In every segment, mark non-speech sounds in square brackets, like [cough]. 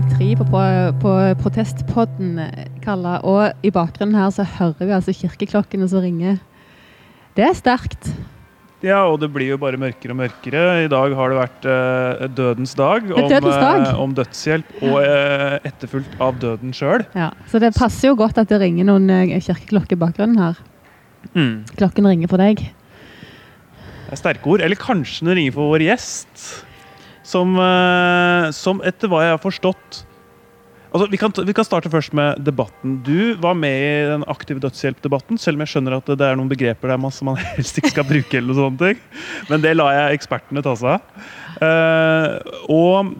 dag tre på, på, på protestpodden, Kalla. Og i bakgrunnen her så hører vi altså kirkeklokkene som ringer. Det er sterkt. Ja, og det blir jo bare mørkere og mørkere. I dag har det vært eh, dødens dag om, dødens dag. eh, om dødshjelp, og eh, etterfulgt av døden sjøl. Ja, så det passer jo godt at det ringer noen eh, kirkeklokker i bakgrunnen her. Mm. Klokken ringer for deg. Det er sterke ord. Eller kanskje den ringer for vår gjest, som, eh, som etter hva jeg har forstått Altså, vi, kan, vi kan starte først med debatten. Du var med i den aktive dødshjelp-debatten, selv om jeg skjønner at det er noen begreper der man, som man [laughs] helst ikke skal bruke. eller noe sånt. ting. Men det lar jeg ekspertene ta seg av. Uh, og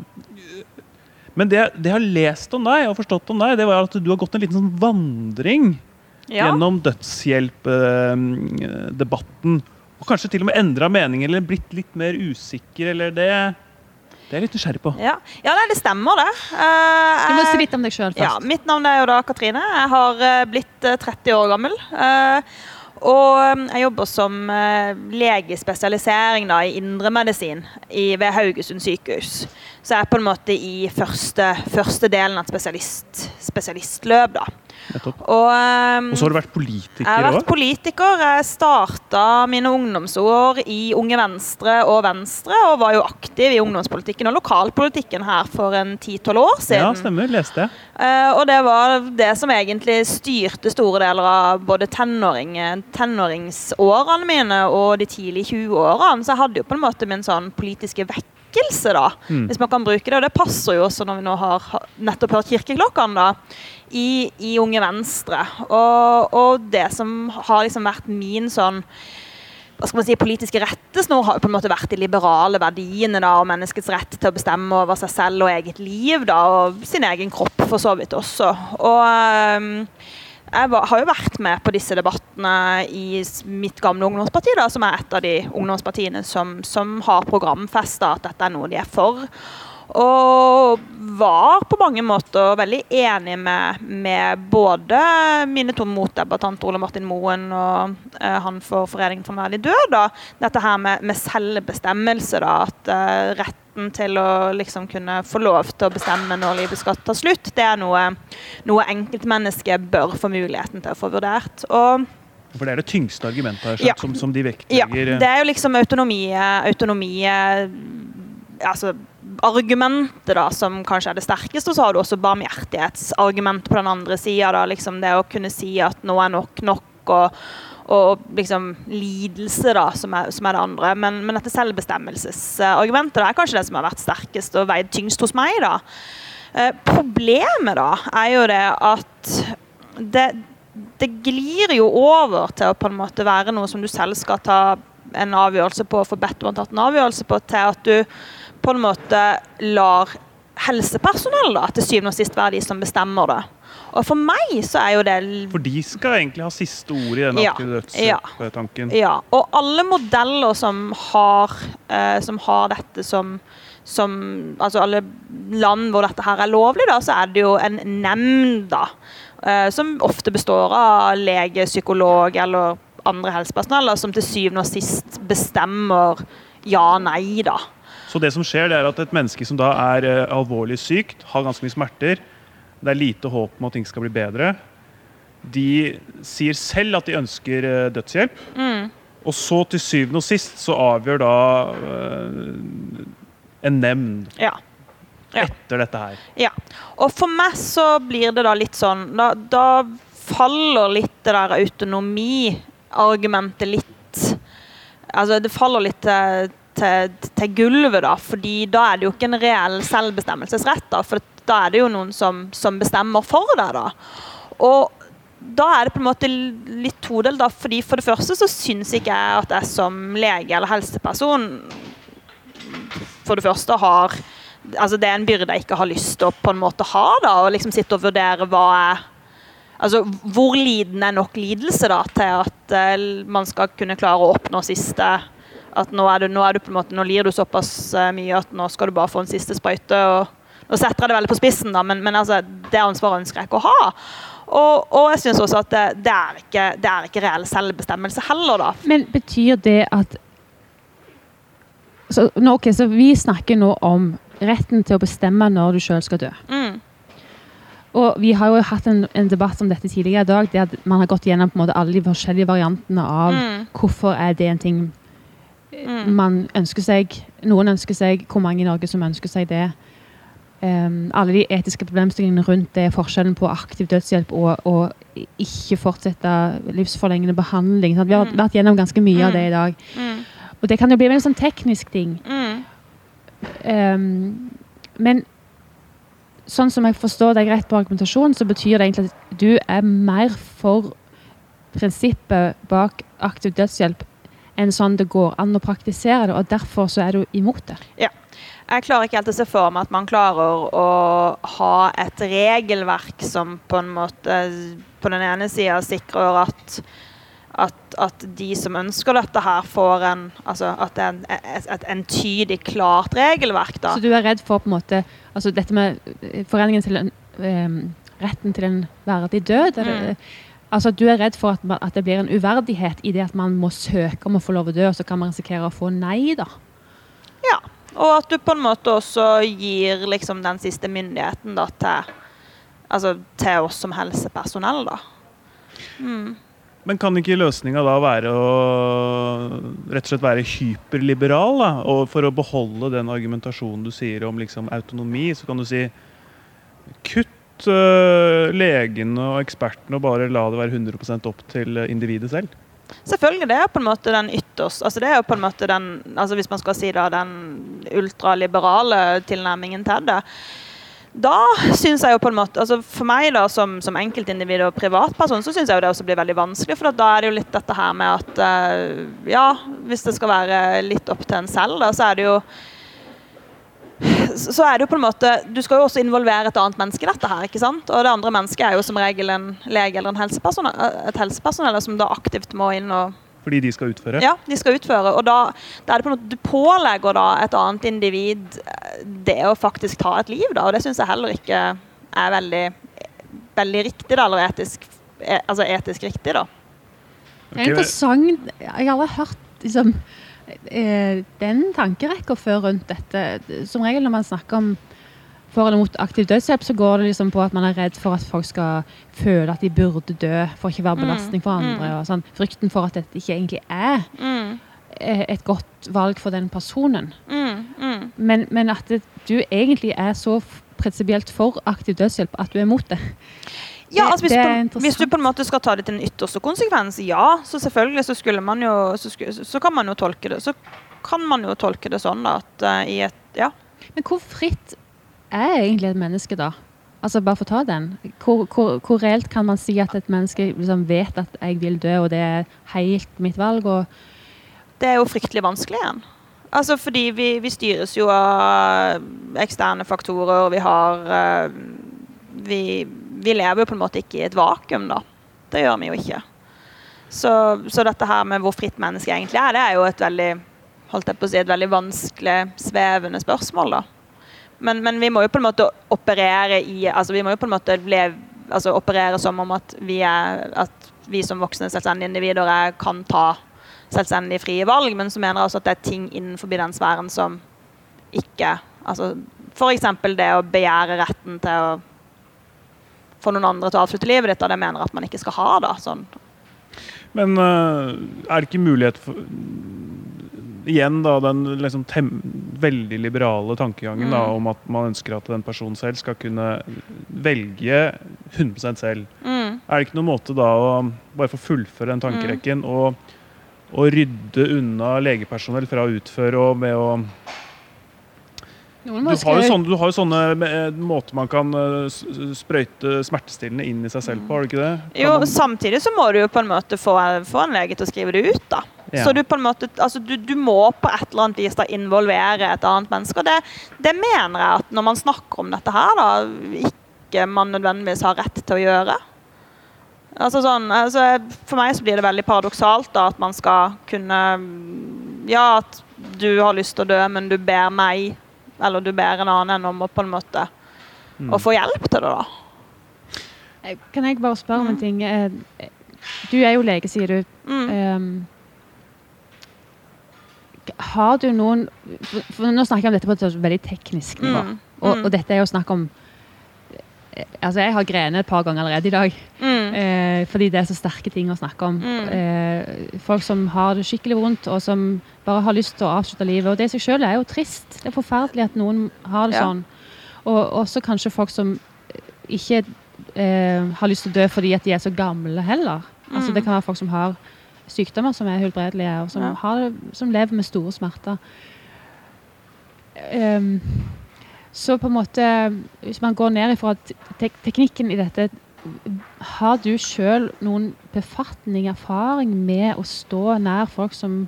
men det, det jeg har lest om deg og forstått om deg, det var at du har gått en liten sånn vandring Ja. gjennom dødshjelp-debatten. Og kanskje til og med endra mening eller blitt litt mer usikker, eller det Det er jeg litt nysgjerrig på. Ja, ja det stemmer, det. Eh, Du må si litt om deg sjøl Ja, mitt navn er jo da Katrine. Jeg har eh, blitt eh, 30 år gammel. Eh, og eh, jeg jobber som eh, legespesialisering da, i indremedisin i- ved Haugesund sykehus. Så jeg er på en måte i første, første delen av et spesialist, spesialistløp. da. Nettopp. Og, um, Og så har du vært jeg har vært også. politiker. Jeg starta mine ungdomsår i Unge Venstre og Venstre, og var jo aktiv i ungdomspolitikken og lokalpolitikken her for en 10-12 år siden. Ja, stemmer. Leste jeg. Eh, og det var det som egentlig styrte store deler av både tenåring, tenåringsårene mine og de tidlige 20-årene. Så jeg hadde jo på en måte min sånn politiske vekkelse, da, Mm. hvis man kan bruke det. Og det passer jo også når vi nå har nettopp hørt kirkeklokkene, da, i, i Unge Venstre. Og, og det som har liksom vært min sånn hva skal man si, politiske rettesnor har jo på en måte vært de liberale verdiene da, og menneskets rett til å bestemme over seg selv og eget liv da, og sin egen kropp for så vidt også. Og ehm, jeg var, har jo vært med på disse debattene i mitt gamle ungdomsparti, da, som er et av de ungdomspartiene som, som har programfesta at dette er noe de er for. Og var på mange måter veldig enig med, med både mine to motdebattanter Ole Martin Moen og eh, han for Foreningen for verdig død. Da. Dette her med, med selvbestemmelse. Da. At eh, retten til å liksom kunne få lov til å bestemme når livet skal ta slutt, det er noe, noe enkeltmennesket bør få muligheten til å få vurdert. Og For det er det tyngste argumentet her, Ja. som, som de ja, det er jo liksom autonomi, autonomi altså argumentet da, som kanskje er det sterkeste, og så har du også barmhjertighetsargumentet på den andre sida. Liksom det å kunne si at nå er nok nok, og, og liksom lidelse, da, som er, som er det andre. Men, men dette selvbestemmelsesargumentet er kanskje det som har vært sterkest og veid tyngst hos meg. da. Eh, problemet da er jo det at det, det glir jo over til å på en måte være noe som du selv skal ta en avgjørelse på, få bedt om å ta en avgjørelse på, til at du på en måte lar helsepersonell da, til syvende og sist være de som bestemmer det. Og for meg så er jo det For de skal egentlig ha siste ord i den Ja. aktive Ja. dødshjelp-tanken. Ja, og alle modeller som har, eh, som har dette som, som Altså alle land hvor dette her er lovlig, da, så er det jo en nemnd, da. eh, som ofte består av lege, psykolog eller andre helsepersonell, da, som til syvende og sist bestemmer ja, nei, da. Så det som skjer, det er at et menneske som da er eh, alvorlig sykt, har ganske mye smerter, det er lite håp om at ting skal bli bedre, de sier selv at de ønsker eh, dødshjelp. Mm. Og så til syvende og sist så avgjør da eh, en nemnd Ja. Ja. etter dette her. Ja. Og for meg så blir det da litt sånn Da, da faller litt det der autonomiargumentet litt Altså det faller litt til, til, til gulvet, da. fordi da er det jo ikke en reell selvbestemmelsesrett. da, For da er det jo noen som, som bestemmer for deg, da. Og da er det på en måte litt todelt, da. fordi For det første så syns ikke jeg at jeg som lege eller helseperson for det første har altså Det er en byrde jeg ikke har lyst til å på en måte ha. da, og liksom Sitte og vurdere hva er altså Hvor liten er nok lidelse da, til at eh, man skal kunne klare å oppnå siste At nå er, du, nå er du på en måte, nå lir du såpass eh, mye at nå skal du bare få en siste sprøyte. og Nå setter jeg det veldig på spissen, da, men, men altså, det ansvaret ønsker jeg ikke å ha. Og, og jeg synes også at det, det, er ikke, det er ikke reell selvbestemmelse heller, da. Men betyr det at så, nå, ok, så vi snakker nå om retten til å bestemme når du sjøl skal dø. Mm. Og vi har jo hatt en, en debatt om dette tidligere i dag, der man har gått gjennom på en måte alle de forskjellige variantene av Mm. hvorfor er det en ting Mm. man ønsker seg. Noen ønsker seg, hvor mange i Norge som ønsker seg det. Um, alle de etiske problemstillingene rundt det, forskjellen på aktiv dødshjelp og, og ikke fortsette livsforlengende behandling. Sant? Vi har Mm. vært gjennom ganske mye av Mm. det i dag. Mm. Og det kan jo bli en sånn teknisk ting. Mm. Em, men sånn som jeg forstår deg rett på argumentasjonen, så betyr det egentlig at du er mer for prinsippet bak aktiv dødshjelp enn sånn det går an å praktisere det, og derfor så er du imot det. Ja. Jeg klarer ikke helt å se for meg at man klarer å ha et regelverk som på en måte på den ene sida sikrer at, at, at de som ønsker dette her, får en Altså at det er en, et, entydig, klart regelverk, da. Så du er redd for på en måte altså dette med foreningen til en, um, retten til en verdig død? Er det, Mm. Altså Du er redd for at, at det blir en uverdighet i det at man må søke om å få lov å dø, og så kan man risikere å få nei, da. Ja. Og at du på en måte også gir liksom den siste myndigheten da til Altså til oss som helsepersonell, da. Mm. Men kan ikke løsninga da være å rett og slett være hyperliberal? da? Og for å beholde den argumentasjonen du sier om liksom autonomi, så kan du si kutt øh, legene og ekspertene og bare la det være 100% opp til øh, individet selv. Selvfølgelig, det er på en måte den ytterst altså det er jo på en måte den, altså Hvis man skal si da den ultraliberale tilnærmingen til det. Da syns jeg jo på en måte altså For meg da som, som enkeltindivid og privatperson så syns jeg jo det også blir veldig vanskelig. For da er det jo litt dette her med at eh, ja, hvis det skal være litt opp til en selv, da, så er det jo så er det jo på en måte Du skal jo også involvere et annet menneske i dette her. ikke sant? Og det andre mennesket er jo som regel en lege eller en helsepersonell, et helsepersonell som da aktivt må inn og Fordi de skal utføre. ja, de skal utføre. Og da, da er det på en måte, du pålegger da et annet individ eh, det å faktisk ta et liv, da. Og det syns jeg heller ikke er veldig, veldig riktig, da. Eller etisk, e, altså etisk riktig, da. Det er interessant. Jeg har aldri hørt liksom, eh, den tankerekka før rundt dette. Som regel når man snakker om for eller mot aktiv dødshjelp, så går det liksom på at man er redd for at folk skal føle at de burde dø for ikke å være Mm, belastning for andre. mm. og sånn. Frykten for at dette ikke egentlig er Mm, eh, et godt valg for den personen. Men, men at det, du egentlig er så prinsipielt for aktiv dødshjelp at du er mot det. Ja, altså hvis, interessant. hvis du på en måte skal ta det til den ytterste konsekvens, ja, så selvfølgelig så skulle man jo Så, skulle, så kan man jo tolke det Så kan man jo tolke det sånn da at uh, i et Ja. Men hvor fritt er egentlig et menneske da? Altså Bare for å ta den. Hvor, hvor, hvor reelt kan man si at et menneske liksom vet at jeg vil dø, og det er helt mitt valg? Og Det er jo fryktelig vanskelig igjen. Altså fordi vi, vi styres jo av eksterne faktorer, og vi har uh, vi, vi lever jo på en måte ikke i et vakuum, da. Det gjør vi jo ikke. Så, så dette her med hvor fritt mennesket egentlig er, det er jo et veldig holdt jeg på å si, et veldig vanskelig, svevende spørsmål, da. Men, men vi må jo på en måte operere i altså Vi må jo på en måte leve, altså operere som om at vi, er, at vi som voksne selvstendige individer er, kan ta selvstendige frie valg, men så mener jeg også at det er ting innenfor den sfæren som ikke altså F.eks. det å begjære retten til å få noen andre til å avslutte livet ditt, og det mener at man ikke skal ha. da, sånn. Men uh, er det ikke mulighet for Igjen da, den liksom veldig liberale tankegangen da, Mm. om at man ønsker at den personen selv skal kunne velge 100 selv. Mm. Er det ikke noen måte da å bare få fullføre den tankerekken og, og rydde unna legepersonell fra å utføre og med å Du har jo sånne, du har jo sånne eh, måter man kan eh, sprøyte smertestillende inn i seg selv på, har du ikke det? Kan Jo, man- samtidig så må du jo på en måte få, få en lege til å skrive det ut, da. Ja. Så du på en måte, altså du, du må på et eller annet vis da involvere et annet menneske. Og det, det mener jeg at når man snakker om dette her, da, ikke man nødvendigvis har rett til å gjøre. Altså sånn, altså for meg så blir det veldig paradoksalt da, at man skal kunne Ja, at du har lyst til å dø, men du ber meg, eller du ber en annen om å på en måte Mm. å få hjelp til det, da. Eh, Kan jeg bare spørre om en Mm. ting? Eh, Du er jo lege, sier du. Mm. Um, har du noen for, for Nå snakker jeg om dette på et veldig teknisk nivå. Mm. Og, Mm. og dette er jo snakk om Altså, jeg har grenet et par ganger allerede i dag. Mm. Eh, fordi det er så sterke ting å snakke om. Mm. Eh, folk som har det skikkelig vondt, og som bare har lyst til å avslutte livet. Og det i seg selv er jo trist. Det er forferdelig at noen har det Ja. sånn. Og også kanskje folk som ikke eh, har lyst til å dø fordi at de er så gamle heller. Altså Mm. Det kan være folk som har sykdommer som er helbredelige, og som, Ja. har, som lever med store smerter. Ehm, så på en måte, hvis man går ned ifra tek teknikken i dette Har du sjøl noen befatning, erfaring med å stå nær folk som,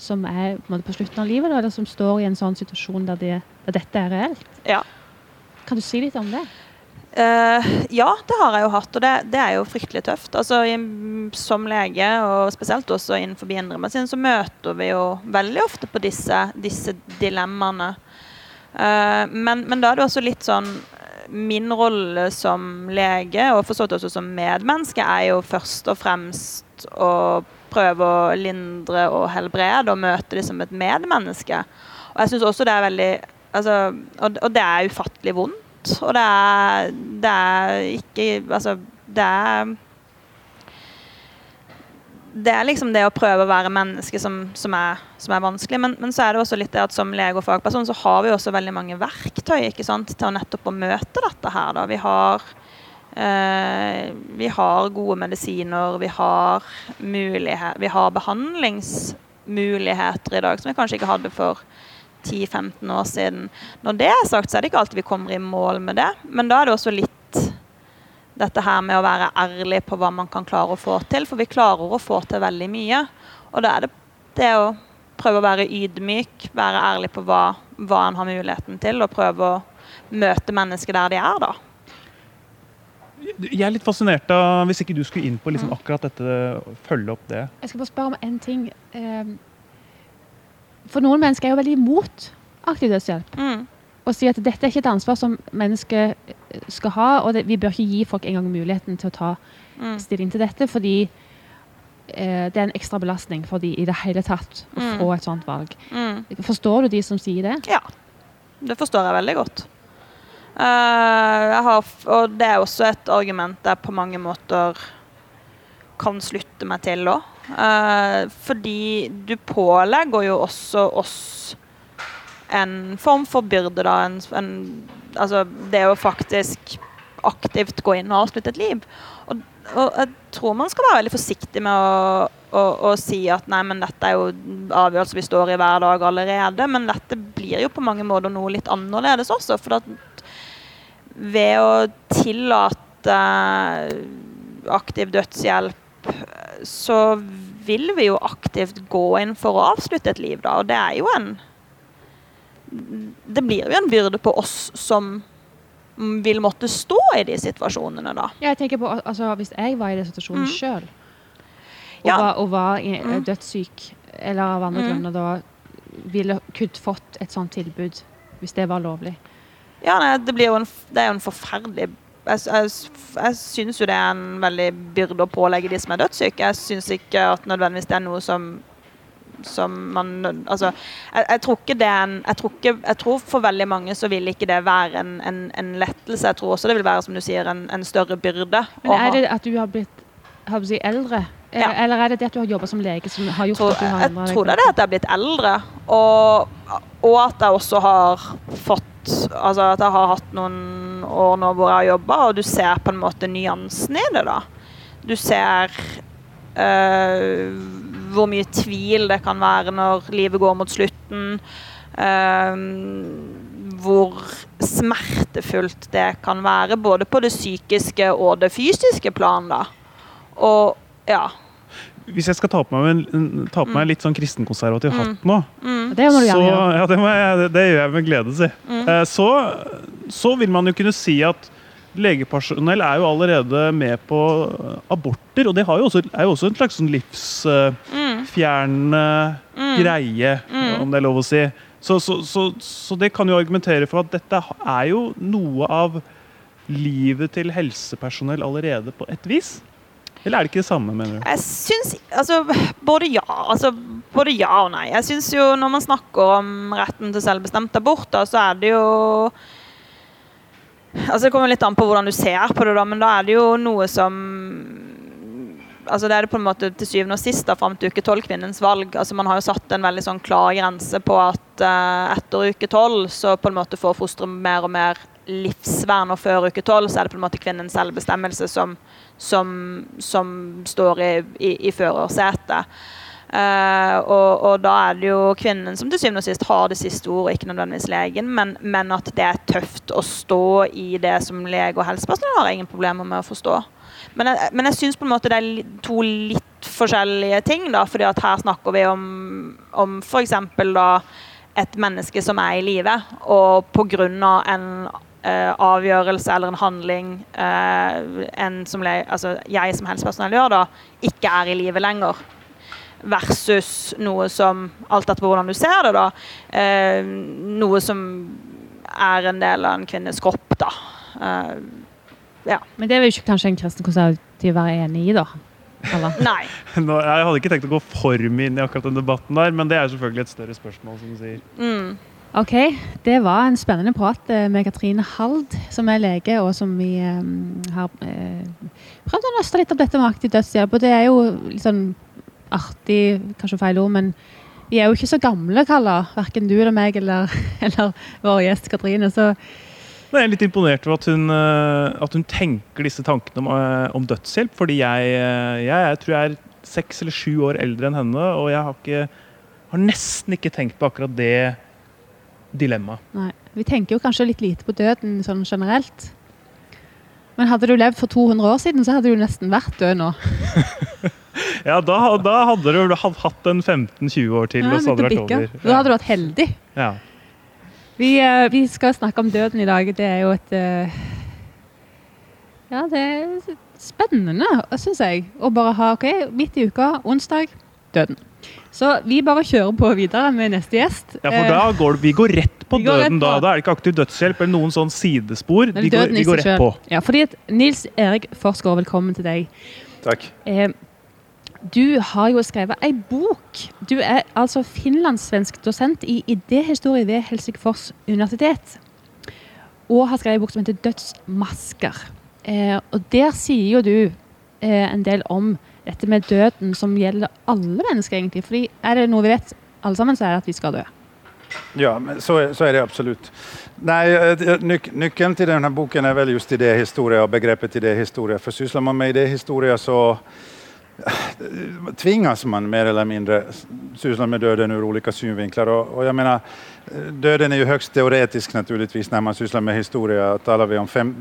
som er på, på slutten av livet, da, eller som står i en sånn situasjon der, de, der dette er reelt? Ja. Kan du si litt om det? Uh, ja, det har jeg jo hatt, og det, det er jo fryktelig tøft. Altså, i, som lege, og spesielt også innenfor indremedisin, så møter vi jo veldig ofte på disse, disse dilemmaene. Eh, men, men da er det også litt sånn Min rolle som lege, og for så vidt også som medmenneske, er jo først og fremst å prøve å lindre og helbrede og møte dem som et medmenneske. Og jeg syns også det er veldig altså, og, og det er ufattelig vondt. Og det er, det er ikke Altså, det er det er liksom det å prøve å være menneske som, som, er, som er vanskelig. Men, men, så er det også litt det at som lege og fagperson så har vi også veldig mange verktøy ikke sant, til å nettopp å møte dette her. Da. Vi har eh, vi har gode medisiner, vi har, mulighet, vi har behandlingsmuligheter i dag som vi kanskje ikke hadde for 10-15 år siden. Når det er sagt, så er det ikke alltid vi kommer i mål med det. Men da er det også litt dette her med å være ærlig på hva man kan klare å få til. For vi klarer å få til veldig mye. Og da er det det å prøve å være ydmyk, være ærlig på hva, hva en har muligheten til, og prøve å møte mennesker der de er, da. Jeg er litt fascinert av, hvis ikke du skulle inn på liksom akkurat dette, følge opp det. Jeg skal bare spørre om en ting. Ehm, For noen mennesker er jo veldig imot aktiv dødshjelp. Mm. Og si at dette er ikke et ansvar som mennesker skal ha, og det, vi bør ikke gi folk engang muligheten til å ta Mm. stilling til dette, fordi eh, det er en ekstra belastning for de i det hele tatt å Mm. få et sånt valg. Mm. Forstår du de som sier det? Ja, det forstår jeg veldig godt. Uh, jeg har, og det er også et argument jeg på mange måter kan slutte meg til òg. fordi du pålegger jo også oss en form for byrde, da. En, en, altså det å faktisk aktivt gå inn og avslutte et liv. Og, og jeg tror man skal være veldig forsiktig med å, å, å si at nei, men dette er jo avgjørelser vi står i hver dag allerede. Men dette blir jo på mange måter noe litt annerledes også. For at ved å tillate aktiv dødshjelp, så vil vi jo aktivt gå inn for å avslutte et liv, da. Og det er jo en Det blir jo en byrde på oss som vil måtte stå i de situasjonene, da. Ja, jeg tenker på, altså, Hvis jeg var i den situasjonen Mm. sjøl, og, Ja. var, og var Mm. dødssyk, eller av andre Mm. grunner da ville kunne fått et sånt tilbud, hvis det var lovlig. Ja, nei, det, blir jo en, det er jo en forferdelig Jeg, jeg, jeg syns jo det er en veldig byrde å pålegge de som er dødssyke. Jeg syns ikke at nødvendigvis det er noe som som man Altså, jeg, jeg tror ikke det er en jeg tror, ikke, jeg tror for veldig mange så vil ikke det være en, en, en lettelse. Jeg tror også det vil være, som du sier, en, en større byrde. Men er det at du har blitt har du si, eldre, Ja. eller er det det at du har jobba som lege som har gjort tror, at du har jeg deg? Jeg tror det er det at jeg har blitt eldre, og, og at jeg også har fått Altså at jeg har hatt noen år nå hvor jeg har jobba, og du ser på en måte nyansen i det, da. Du ser eh, hvor mye tvil det kan være når livet går mot slutten. eh, hvor smertefullt det kan være, både på det psykiske og det fysiske plan. da. Og ja. Hvis jeg skal ta på meg, ta på meg litt sånn kristenkonservativ Mm. hatt nå, Mm, Det må du så, gjerne gjøre. ja, det, må jeg, det, det gjør jeg med glede, si. mm, Eh, Så, så vil man jo kunne si at legepersonell er jo allerede med på eh, aborter, og det har jo også, er jo også en slags sånn livsfjernende mm, mm. greie, Mm. om det er lov å si. Så, så, så, så det kan jo argumentere for at dette er jo noe av livet til helsepersonell allerede på et vis. Eller er det ikke det samme, mener du? Jeg syns altså, både ja, altså, både ja og nei. Jeg syns jo når man snakker om retten til selvbestemt abort, da, så er det jo Altså Det kommer litt an på hvordan du ser på det, da, men da er det jo noe som altså Det er det på en måte til syvende og sist da, fram til uke tolv kvinnens valg. altså Man har jo satt en veldig sånn klar grense på at uh, etter uke tolv så på en måte får fosteret mer og mer livsvern, og før uke tolv så er det på en måte kvinnens selvbestemmelse som, som, som står i, i, i førersetet. Uh, og, og, da er det jo kvinnen som til syvende og sist har det siste ordet, ikke nødvendigvis legen, men, men, at det er tøft å stå i det som lege og helsepersonell har ingen problemer med å forstå. Men jeg, men jeg syns på en måte det er to litt forskjellige ting. da, fordi at her snakker vi om, om f.eks. et menneske som er i live, og pga. en uh, avgjørelse eller en handling uh, en som altså, jeg som helsepersonell gjør, da, ikke er i live lenger. Versus noe som, alt etter hvordan du ser det, da, Eh, noe som er en del av en kvinnes kropp. da. Ja. Men det vil ikke kanskje en kristen konservativ være enig i, da? [laughs] Nei. Nå, jeg hadde ikke tenkt å gå for mye inn i akkurat den debatten der, men det er jo selvfølgelig et større spørsmål, som du sier. Mm. Ok, det var en spennende prat eh, med Katrine Hald, som er lege, og som vi um, har uh, prøvd å nøste litt opp dette med aktiv dødshjelp. Og det er jo litt sånn artig, kanskje feil ord, men vi er jo ikke så gamle, Kalla. Verken du eller meg eller, [laughs] eller vår gjest Katrine. Så jeg er litt imponert over at hun, eh, at hun tenker disse tankene om, eh, om dødshjelp. Fordi jeg, eh, jeg, jeg, tror jeg er seks eller sju år eldre enn henne, og jeg har, ikke, har nesten ikke tenkt på akkurat det dilemmaet. Nei, Vi tenker jo kanskje litt lite på døden sånn generelt. Men hadde du levd for 200 år siden, så hadde du nesten vært død nå. [laughs] ja, da, da, hadde du hatt en 15-20 år til, ja, og så hadde det vært over. Da hadde du vært heldig. Ja. Vi, uh, vi, skal snakke om døden i dag. Det er jo et uh, Ja, det er spennende, syns jeg. Å bare ha OK, midt i uka, onsdag, døden. Så vi bare kjører på videre med neste gjest. Ja, for da eh, går vi går rett på går døden. Rett på. Da. da er det ikke aktiv dødshjelp eller noen sånn sidespor. Vi går, vi går, rett på. Ja, fordi at Nils Erik Forsgaard, velkommen til deg. Takk. Eh, du har jo skrevet ei bok. Du er altså finlandssvensk dosent i idéhistorie ved Helsingfors universitet. Og har skrevet ei bok som heter 'Dødsmasker'. Eh, og Der sier jo du eh, en del om dette med døden som gjelder alle mennesker, egentlig. Fordi er det noe vi vet alle sammen, så er det at vi skal dø. Ja, så, så, er det absolutt. Nei, eh, nyk Nøkkelen til denne boken er vel just idéhistorie og begrepet idéhistorie. For sysler man med idéhistorie, så tvingas man mer eller mindre syssla med döden ur olika synvinklar. Och, och, jag menar, döden är ju högst teoretisk naturligtvis när man sysslar med historia. Talar vi om fem,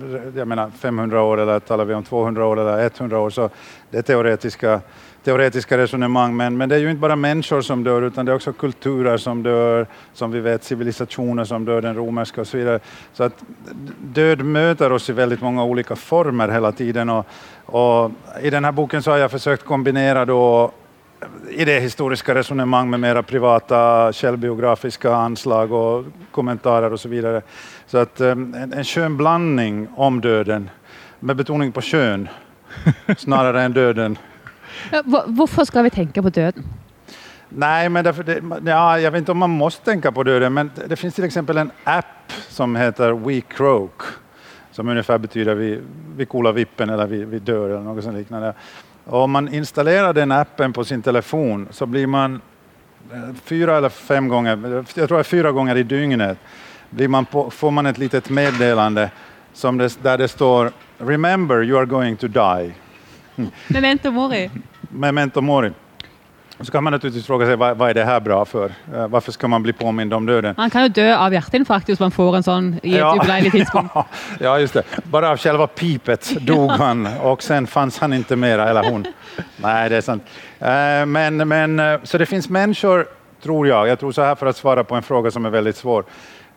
menar, 500 år eller talar vi om 200 år eller 100 år så det teoretiska teoretiska resonemang, men, men det är ju inte bara människor som dör, utan det är också kulturer som dör, som vi vet, civilisationer som dör, den romerska och så vidare. Så att död möter oss i väldigt många olika former hela tiden. Och, och I den här boken så har jag försökt kombinera då idéhistoriska resonemang med mera privata självbiografiska anslag och kommentarer och så vidare. Så att um, en, en skön blandning om döden, med betoning på kön, snarare än döden. Hvorfor skal vi tenke på døden? Nei, men det, ja, Jeg vet ikke om man må tenke på døden, men det fins f.eks. en app som heter We Croak, som betyr betyder vi, vi kolar vippen eller vi, vi dør eller noe sånt liknande. Og om man installerer den appen på sin telefon så blir man eh, fyra eller fem ganger jeg tror det er fyra ganger i dygnet, man på, får man et litet meddelande det, der det står Remember you are going to die. [laughs] Memento mori. Memento mori. Så kan man naturligtvis fråga seg hva er är det her bra for? Uh, skal ska man bli påmind om døden? Man kan jo dø av hjerteinfarkt hvis man får en sånn i et ja. ubeleilig tidspunkt. [laughs] ja, just det. Bare av själva pipet [laughs] dog han og sen fanns han ikke mer, eller hun. Nei, det er sant. Uh, men, men, uh, så det fins mennesker, tror jeg Jeg tror så her for å svare på en spørsmål som er veldig svår.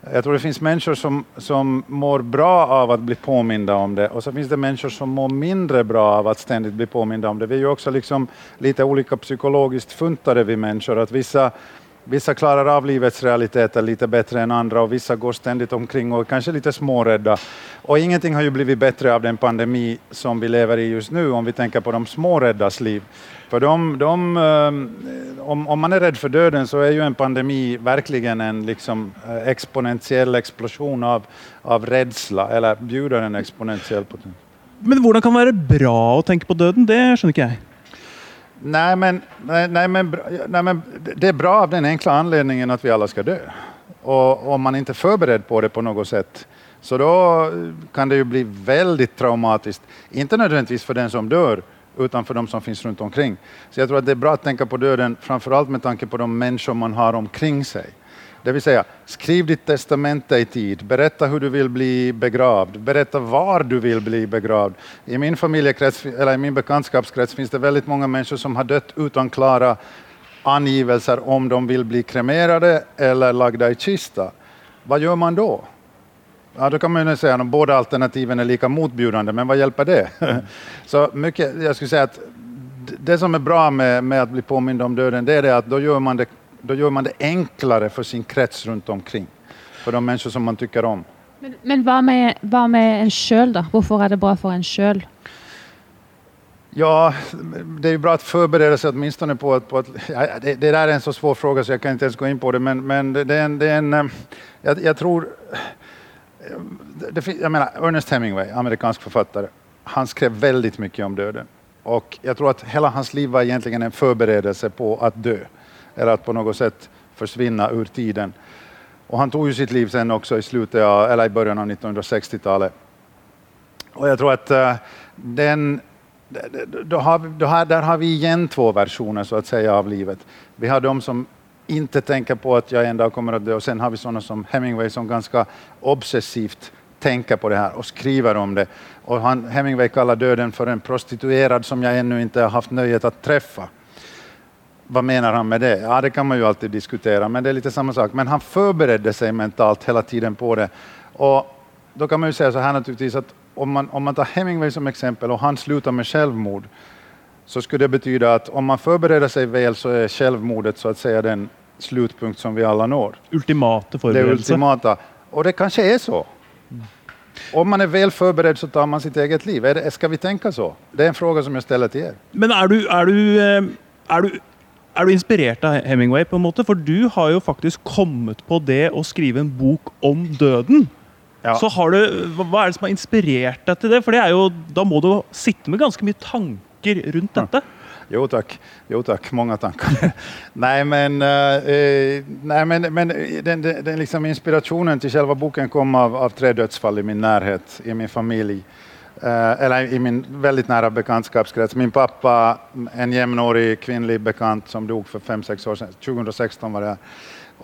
Jag tror det finnes mennesker som, som mår bra av å bli påminnet om det Og så finnes det mennesker som mår mindre bra av å ständigt bli påminnet om det. Vi er jo også liksom litt ulike psykologisk funtade vi mennesker. at vissa, vissa klarer av livets realiteter lite bättre än andra och vissa går ständigt omkring och är kanske lite smårädda. Och ingenting har ju blivit bättre av den pandemi som vi lever i just nu, om vi tänker på de småräddas liv. För de, de, eh, om, om man är rädd för döden så är ju en pandemi verkligen en liksom eh, exponentiell explosion av, av rädsla, eller bjuder en exponentiell potential. Men hvordan kan det være bra å tenke på døden? Det skjønner ikke jeg. Nei men, nei, nei, men, nei, men det er bra av den enkle anledningen at vi alle skal dø. Og om man ikke er forberedt på det på noe sett, så da kan det jo bli veldig traumatisk. Ikke nødvendigvis for den som dör, utan för de som finns runt omkring. Så jag tror att det är bra att tänka på döden, framförallt med tanke på de människor man har omkring sig. Det vill säga, skriv ditt testamente i tid, berätta hur du vill bli begravd, berätta var du vill bli begravd. I min familjekrets, eller i min bekantskapskrets finns det väldigt många människor som har dött utan klara angivelser om de vill bli kremerade eller lagda i kista. Vad gör man då? Ja, då kan man ju säga att båda alternativen är lika motbjudande, men vad hjälper det? [laughs] Så mycket, jag skulle säga att det som är bra med, med att bli påmind om döden, det är det att då gör, man det, då gör man det enklare för sin krets runt omkring. För de människor som man tycker om. Men, men hva, med, hva med en sjøl, da? Hvorfor er det bra for en sjøl? Ja, det är ju bra att förbereda sig åtminstone på att... På att ja, det, det där är en så svår fråga så jag kan inte ens gå in på det, men, men det, det är en... Det är en eh, jag, jag tror... eh, jag menar, Ernest Hemingway, amerikansk författare, han skrev väldigt mycket om döden. Och jag tror att hela hans liv var egentligen en förberedelse på att dö. Eller att på något sätt försvinna ur tiden. Och han tog ju sitt liv sen också i slutet av, eller i början av 1960-talet. Och jag tror att uh, den, d- d- då har, då har, där har vi igen två versioner så att säga av livet. Vi har de som inte tenker på att jag en dag kommer att dö och sen har vi sådana som Hemingway som ganska obsessivt tänker på det här och skriver om det. Och han, Hemingway kallar döden för en prostituerad som jag ännu inte har haft nöjet att träffa. Vad menar han med det? Ja, det kan man ju alltid diskutera, men det är lite samma sak. Men han förberedde sig mentalt hela tiden på det. Och då kan man ju säga så här naturligtvis att om man, om man tar Hemingway som exempel och han slutar med självmord, så skulle det betyde at om man forbereder seg vel, så er selvmordet så att säga den slutpunkt som vi alle når. Ultimate Det forberedelse. Og det kanskje er så. Om man er vel forberedt, så tar man sitt eget liv. Är det, skal vi tenke så? Det er en fråga som jeg stiller til dere. Men er du, er, du, eh, er, du, er du inspirert av Hemingway, på en måte? For du har jo faktisk kommet på det å skrive en bok om døden. Ja. Så har du, hva hva er det som har inspirert deg til det? For det er jo, da må du sitte med ganske mye tanker rundt dette. Jo takk. jo takk. Mange tanker. [laughs] nei, men, uh, nei, men, men den, den, den liksom inspirationen til selve boken kom av, av tre dødsfall i min nærhet, i min familie. Uh, eller i min veldig nære bekantskapskrets. Min pappa, en jevnårig kvinnelig bekant som dog for fem-seks år siden, 2016 var det,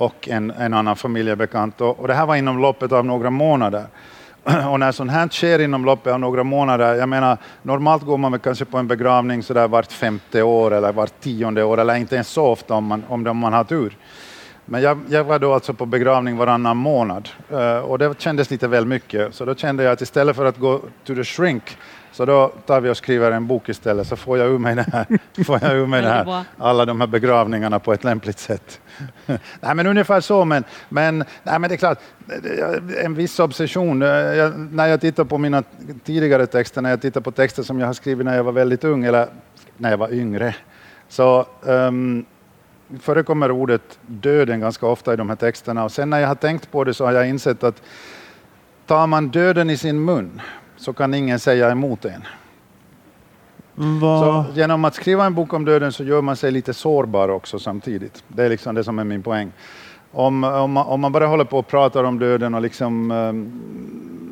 og en, en annen familiebekjent. Og, og det her var innom loppet av noen månader. [clears throat] Och när sånt här sker inom loppet av några månader, jag menar normalt går man väl kanske på en begravning så där vart femte år eller vart tionde år eller inte ens så ofta om man, om, man har tur. Men jag, jag var då alltså på begravning varannan månad eh, och det kändes lite väl mycket. Så då kände jag att istället för att gå to the shrink så da tar vi og skriver en bok i stedet, så får jeg ur meg det her. [laughs] får jeg ur meg det her. Alle alla de her begravningene på et lempelig sett. nei, men omtrent så, men, men, nei, men det er klart, en viss obsession. Når jeg när jag på mine tidligere texter, når jeg tittar på texter som jeg har skrevet når jeg var veldig ung, eller når jeg var yngre, så um, forekommer ordet 'døden' ganske ofte i de her tekstene. Og sen når jeg har tenkt på det så har jeg insett at tar man døden i sin mun så kan ingen säga emot en. Hva, Så genom å skriva en bok om døden så gjør man seg litt sårbar også samtidig. Det er liksom det som er min poeng. Om, om, man, om man bare håller på og prater om døden og liksom ehm,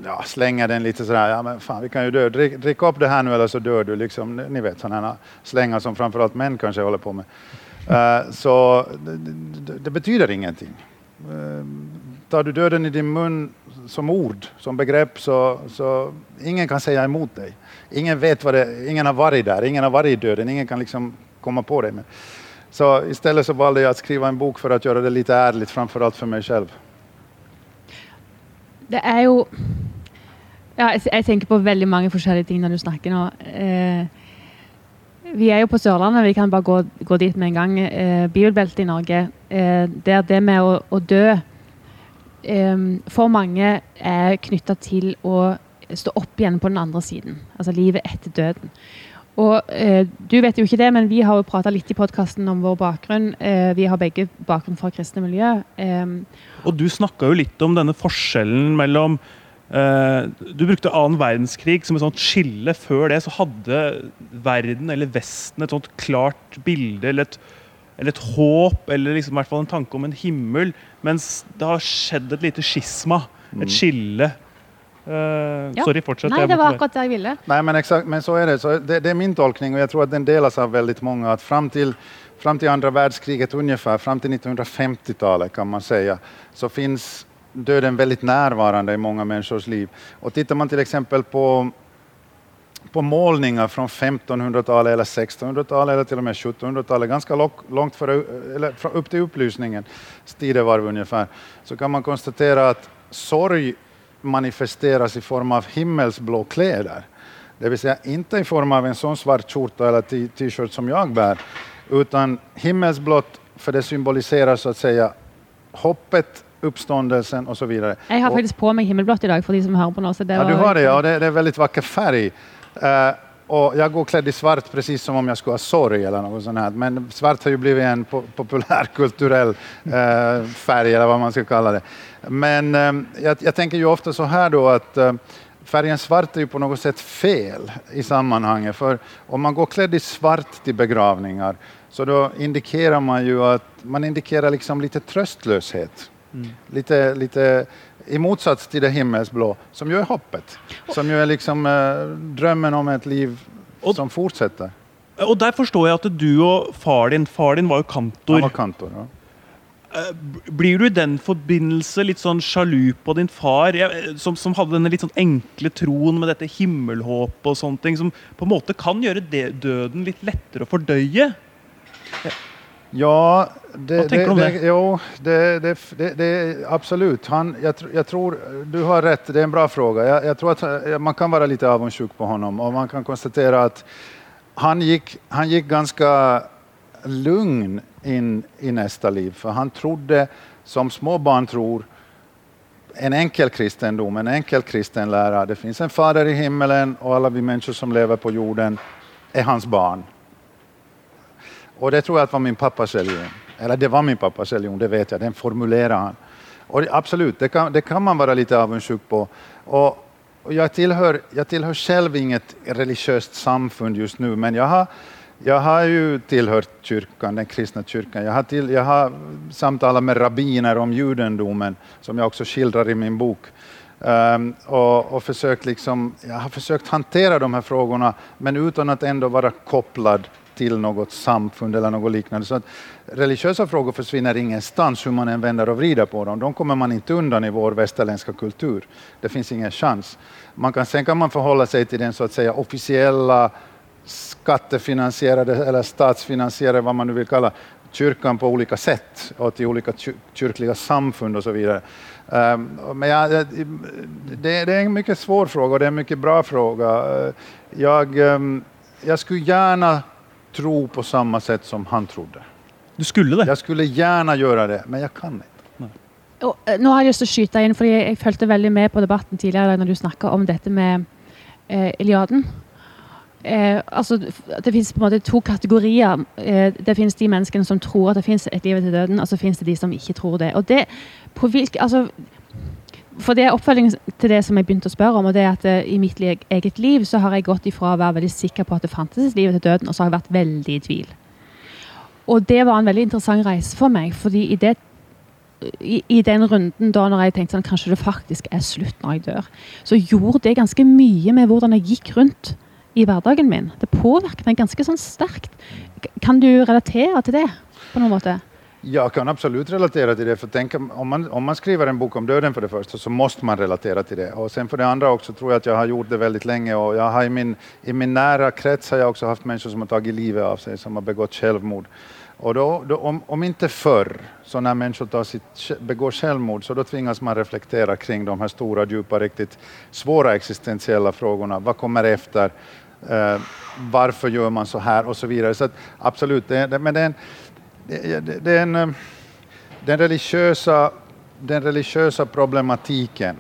ja, slenger den litt sånn ja men faen, vi kan jo dø. drick, drikk opp det her nå, eller så dør du. Liksom, ni vet Sånne slenger som framfor alt menn kanskje holder på med. Uh, så det, det, det betyder ingenting. Uh, tar du døden i din mun som ord, som begrep, så, så ingen kan si imot deg. Ingen vet hva det ingen har vært der, ingen har vært i døden. ingen kan liksom komme på deg Med. Så stedet så valgte jeg å skrive en bok for å gjøre det litt ærlig, framfor alt for meg selv. Det er jo ja, jeg, tenker på veldig mange forskjellige ting når du snakker nå. Eh, vi er jo på Sørlandet, vi kan bare gå, gå dit med en gang. Eh, Bibelbeltet i Norge. Eh, der det med å, å dø for mange er knytta til å stå opp igjen på den andre siden. Altså livet etter døden. Og eh, Du vet jo ikke det, men vi har jo prata litt i podkasten om vår bakgrunn. Eh, vi har begge bakgrunn fra kristne miljø. Eh, Og du snakka jo litt om denne forskjellen mellom eh, Du brukte annen verdenskrig som et sånt skille. Før det så hadde verden, eller Vesten, et sånt klart bilde eller et, eller et håp, eller liksom i hvert fall en tanke om en himmel. Mens det har skjedd et lite skisma, et skille. Uh, Ja. Sorry, fortsett. nei, det var akkurat det jeg ville. Nei, men exakt, men så er det. Så det, det er min tolkning og jeg tror at den deles av veldig mange. at fram til fram till andra världskriget ungefär, fram till 1950-talet kan man säga, så finns döden väldigt närvarande i många människors liv. Och tittar man till exempel på på målninger fra 1500-tallet eller 1600-tallet eller til og med 1700-tallet, ganske langt fra, eller fra- opp til opplysningens tidevarv så kan man konstatera at sorg manifesteres i form av himmelsblå klær. Det Si, ikke inte i form av en sånn svart skjorta eller t- t-shirt som jeg bærer, utan himmelsblått for det symboliserer så å si hoppet, oppståndelsen vidare. Jeg har faktisk på meg himmelblått i dag, for de som hører på nå. Så det Ja, du har det, ja. Det, det er veldig vacker färg. Eh, och jag går klädd i svart precis som om jag skulle ha sorg eller något sånt här. Men svart har ju blivit en po populärkulturell [laughs] uh, färg eller vad man ska kalla det. Men uh, jag, jag tänker ju ofta så här då att eh, färgen svart är ju på något sätt fel i sammanhanget. För om man går klädd i svart till begravningar så då indikerar man ju att man indikerar liksom lite tröstlöshet. Lite, lite i motsats til det himmelsblå, som jo er hoppet. Som jo er liksom eh, drømmen om et liv Og- som fortsetter. Og der forstår jeg at du og far din Far din var jo kantor. Han var kantor. Ja. Eh, Blir du i den forbindelse litt sånn sjalu på din far, jeg, som, som hadde denne litt sånn enkle troen med dette himmelhåpet og sånne ting, som på en måte kan gjøre det, døden litt lettere å fordøye? Ja, det, om det? Jo, det, det, det, det, absolut. Han, jag, jag tror, du har rätt, det är en bra fråga. Jag, jag tror att eh, man kan vara lite avundsjuk på honom och man kan konstatera att han gick, han gick ganska lugn in i nästa liv. För han trodde, som små barn tror, en enkel kristendom, en enkel kristen lära. Det finns en fader i himmelen och alla vi människor som lever på jorden är hans barn. Och det tror jeg var min pappas religion. Eller det var min pappas religion, det vet jeg. Den formulerer han. Og absolutt, absolut, det kan, det kan man være litt avundsjuk på. Og, og jeg, tilhører, jeg tilhører selv inget religiøst samfunn just nu, men jeg har, jeg har jo tilhørt kyrkan, den kristne kyrkan. Jeg har, jag har samtaler med rabbiner om judendommen, som jeg også skildrer i min bok. Um, og, og liksom, jeg har forsøkt hantera de her spørsmålene, men uten å være koblet till något samfund eller något liknande. Så att religiösa frågor försvinner ingenstans hur man än vänder och vrider på dem. De kommer man inte undan i vår västerländska kultur. Det finns ingen chans. Man kan, sen kan man förhålla sig till den så att säga officiella skattefinansierade eller statsfinansierade, vad man nu vill kalla kyrkan på olika sätt och till olika kyr- kyrkliga samfund och så vidare. Ehm, men jag- det, är en mycket svår fråga och det är en mycket bra fråga. jeg Jag, ehm, jag skulle gärna tro på samme sett som han trodde. Du skulle det. Jeg skulle gjerne gjøre det, men jeg kan ikke. Og, nå har jeg lyst til å skyte inn, for jeg fulgte veldig med på debatten tidligere når du snakka om dette med eh, Iliaden. Eh, altså, det måte to kategorier. Eh, det finnes de menneskene som tror at det finnes et liv etter døden, og så finnes det de som ikke tror det. Og det, på hvilke, altså, for det er oppfølging til det som jeg begynte å spørre om, og det er at eh, i mitt eget liv så har jeg gått ifra å være veldig sikker på at det fantes et liv etter døden, og så har jeg vært veldig i tvil. Og det var en veldig interessant reise for meg, fordi i det i, i den runden da når jeg tenkte sånn, kanskje det faktisk er slutt når jeg dør, så gjorde det ganske mye med hvordan jeg gikk rundt i hverdagen min. Det påvirket meg ganske sånn sterkt. Kan du relatere til det på noen måte? Jag kan absolut relatera till det. För tänk, om, man, om man skriver en bok om döden för det första så måste man relatera till det. Och sen för det andra också tror jag att jag har gjort det väldigt länge. Och jag har i, min, I min nära krets har jag också haft människor som har tagit livet av sig, som har begått självmord. Och då, då, om, om inte förr, så när människor tar sitt, begår självmord, så då tvingas man reflektera kring de här stora, djupa, riktigt svåra existentiella frågorna. Vad kommer efter? Eh, varför gör man så här? Och så vidare. Så att, absolut, det, det, men det är en, eh, den, religiösa, den religiösa problematiken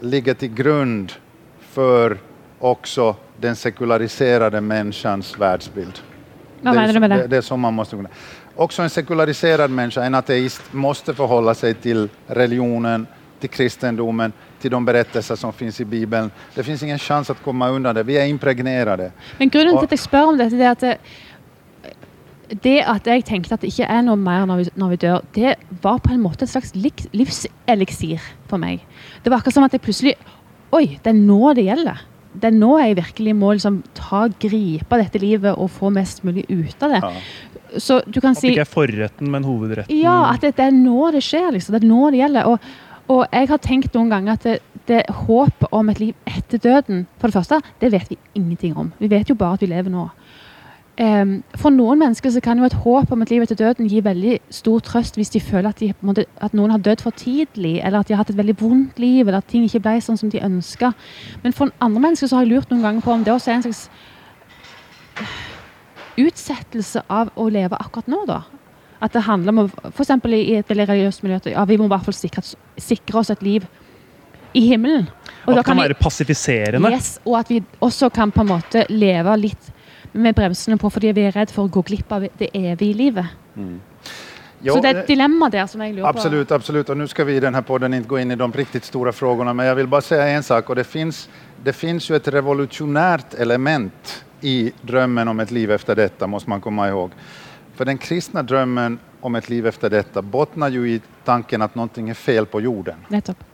ligger till grund för också den sekulariserade människans världsbild. Vad det, är du med det? det? Är så man måste kunna. Också en sekulariserad människa, en ateist, måste förhålla sig till religionen, till kristendomen, till de berättelser som finns i Bibeln. Det finns ingen chans att komma undan det. Vi är impregnerade. Men grunden till til at jeg spør om dette, det er at det, at jeg tenkte at det ikke er noe mer når vi, når vi dør, det var på en måte et slags livseliksir for meg. Det var akkurat som at jeg plutselig Oi, det er nå det gjelder. Det er nå jeg virkelig må liksom ta gripe dette livet og få mest mulig ut av det. Ja. Så du kan At det ikke er forretten, men hovedretten. Ja, at det, det er nå det skjer. liksom. Det er nå det gjelder. Og, og jeg har tenkt noen ganger at det, det håpet om et liv etter døden For det første, det vet vi ingenting om. Vi vet jo bare at vi lever nå. Em, for noen mennesker så kan jo et håp om et liv etter døden gi veldig stor trøst hvis de føler at, de, måte, at noen har dødd for tidlig, eller at de har hatt et veldig vondt liv, eller at ting ikke ble sånn som de ønska. Men for andre mennesker så har jeg lurt noen ganger på om det også er en slags utsettelse av å leve akkurat nå, da. At det handler om F.eks. i et veldig religiøst miljø at ja, vi må i hvert fall sikre, sikre oss et liv i himmelen. Og At det kan kan være passifiserende. Yes, og at vi også kan på en måte leve litt med bremsene på fordi vi er redd for å gå glipp av det evige livet. Jo, så det er eh, et dilemma der som jeg lurer Absolut, absolut. Og nå skal vi i denne podden ikke gå inn i de riktig store spørsmålene, men jeg vil bare si en sak. og det, fins jo et revolusjonært element i drømmen om et liv efter dette, må man komme ihåg. For den kristne drømmen om et liv efter dette bunner jo i tanken at noe er fel på jorden. på. Nettopp.